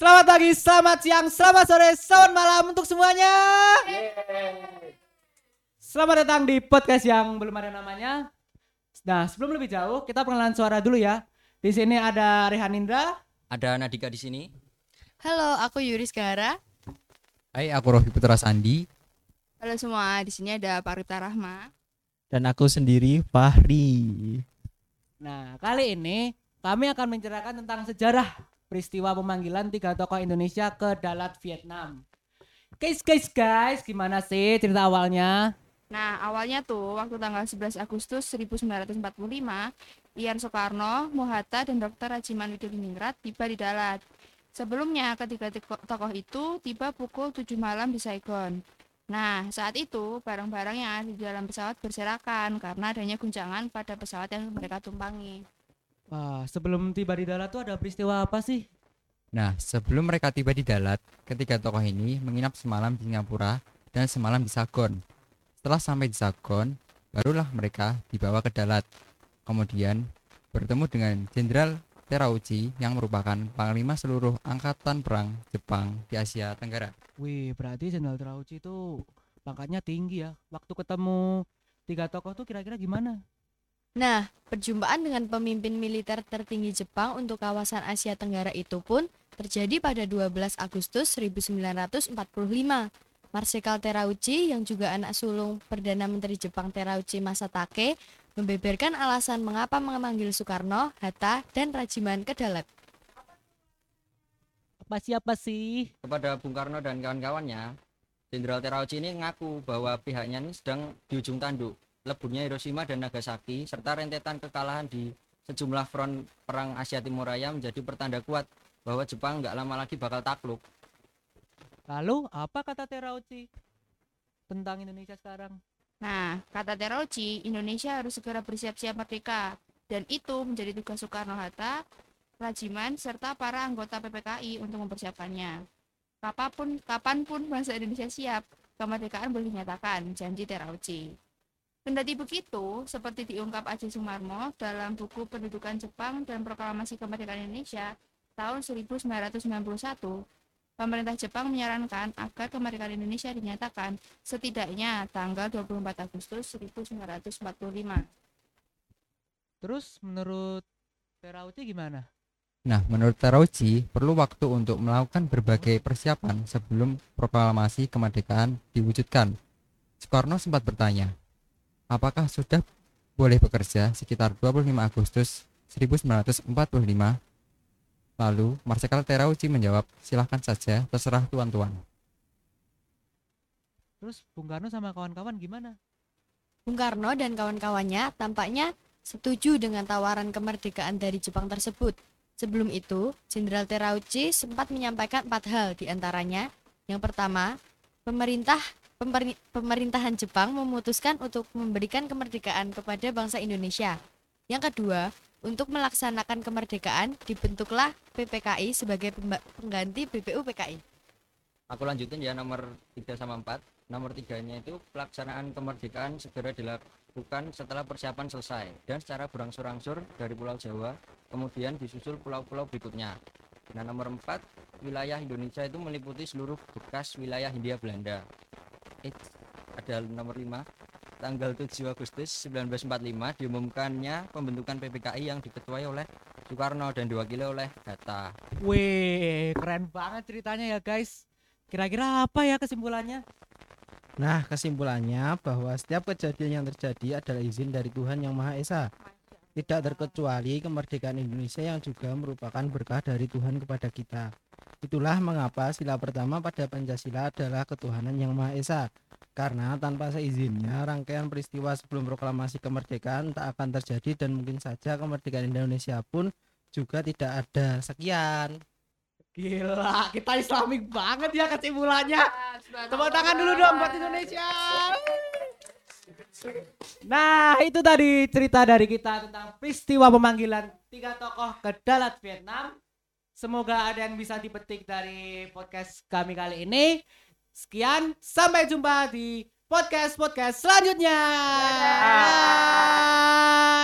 Selamat pagi, selamat siang, selamat sore, selamat malam untuk semuanya. Selamat datang di podcast yang belum ada namanya. Nah, sebelum lebih jauh, kita pengenalan suara dulu ya. Di sini ada Rehan Indra. Ada Nadika di sini. Halo, aku Yuris Gara. Hai, aku Rofi Putra Sandi Halo semua, di sini ada Pak Rita Rahma. dan aku sendiri Fahri. Nah, kali ini kami akan menceritakan tentang sejarah peristiwa pemanggilan tiga tokoh Indonesia ke Dalat Vietnam. Guys, guys, guys, gimana sih cerita awalnya? Nah, awalnya tuh waktu tanggal 11 Agustus 1945, Ian Soekarno, Muhatta, dan Dr. Rajiman Widodiningrat tiba di Dalat. Sebelumnya, ketiga tokoh itu tiba pukul 7 malam di Saigon. Nah, saat itu barang-barang yang ada di dalam pesawat berserakan karena adanya guncangan pada pesawat yang mereka tumpangi. Wah, sebelum tiba di Dalat tuh ada peristiwa apa sih? Nah, sebelum mereka tiba di Dalat, ketiga tokoh ini menginap semalam di Singapura dan semalam di Sagon. Setelah sampai di Sagon, barulah mereka dibawa ke Dalat. Kemudian bertemu dengan Jenderal Terauchi yang merupakan panglima seluruh angkatan perang Jepang di Asia Tenggara. Wih, berarti Jenderal Terauchi itu pangkatnya tinggi ya. Waktu ketemu tiga tokoh tuh kira-kira gimana? Nah, perjumpaan dengan pemimpin militer tertinggi Jepang untuk kawasan Asia Tenggara itu pun terjadi pada 12 Agustus 1945. Marsikal Terauchi yang juga anak sulung Perdana Menteri Jepang Terauchi Masatake membeberkan alasan mengapa memanggil Soekarno, Hatta, dan Rajiman ke Dalat. Apa siapa sih? Kepada Bung Karno dan kawan-kawannya, Jenderal Terauchi ini ngaku bahwa pihaknya ini sedang di ujung tanduk. Leburnya Hiroshima dan Nagasaki serta rentetan kekalahan di sejumlah front perang Asia Timur Raya menjadi pertanda kuat bahwa Jepang nggak lama lagi bakal takluk. Lalu apa kata Terauchi tentang Indonesia sekarang? Nah, kata Terauchi, Indonesia harus segera bersiap-siap merdeka. Dan itu menjadi tugas Soekarno-Hatta, Rajiman, serta para anggota PPKI untuk mempersiapkannya. Kapan pun, kapan pun bangsa Indonesia siap, kemerdekaan boleh dinyatakan, janji Terauchi. Kendati begitu, seperti diungkap Aceh Sumarmo dalam buku Pendudukan Jepang dan Proklamasi Kemerdekaan Indonesia tahun 1991, pemerintah Jepang menyarankan agar kemerdekaan Indonesia dinyatakan setidaknya tanggal 24 Agustus 1945. Terus menurut Terauchi gimana? Nah, menurut Terauchi, perlu waktu untuk melakukan berbagai persiapan sebelum proklamasi kemerdekaan diwujudkan. Soekarno sempat bertanya, apakah sudah boleh bekerja sekitar 25 Agustus 1945? Lalu, Marsikal Terauchi menjawab, silahkan saja, terserah tuan-tuan. Terus Bung Karno sama kawan-kawan gimana? Bung Karno dan kawan-kawannya tampaknya setuju dengan tawaran kemerdekaan dari Jepang tersebut. Sebelum itu, Jenderal Terauchi sempat menyampaikan empat hal di antaranya. Yang pertama, pemerintah pemeri- pemerintahan Jepang memutuskan untuk memberikan kemerdekaan kepada bangsa Indonesia. Yang kedua, untuk melaksanakan kemerdekaan dibentuklah PPKI sebagai pengganti BPU PKI. Aku lanjutin ya nomor 3 sama 4. Nomor tiganya itu pelaksanaan kemerdekaan segera dilakukan setelah persiapan selesai dan secara berangsur-angsur dari Pulau Jawa, kemudian disusul pulau-pulau berikutnya. Nah, nomor 4, wilayah Indonesia itu meliputi seluruh bekas wilayah Hindia Belanda. Eh, ada nomor 5, tanggal 7 Agustus 1945 diumumkannya pembentukan PPKI yang diketuai oleh Soekarno dan diwakili oleh Hatta. Wih, keren banget ceritanya ya guys. Kira-kira apa ya kesimpulannya? Nah, kesimpulannya bahwa setiap kejadian yang terjadi adalah izin dari Tuhan Yang Maha Esa. Tidak terkecuali kemerdekaan Indonesia yang juga merupakan berkah dari Tuhan kepada kita. Itulah mengapa sila pertama pada Pancasila adalah ketuhanan Yang Maha Esa. Karena tanpa seizinnya rangkaian peristiwa sebelum proklamasi kemerdekaan tak akan terjadi dan mungkin saja kemerdekaan Indonesia pun juga tidak ada. Sekian. Gila, kita islamik banget ya kesimpulannya. Tepuk tangan dulu dong buat Indonesia. Nah, itu tadi cerita dari kita tentang peristiwa pemanggilan tiga tokoh ke Dalat Vietnam. Semoga ada yang bisa dipetik dari podcast kami kali ini. Sekian, sampai jumpa di podcast-podcast selanjutnya. Dadah.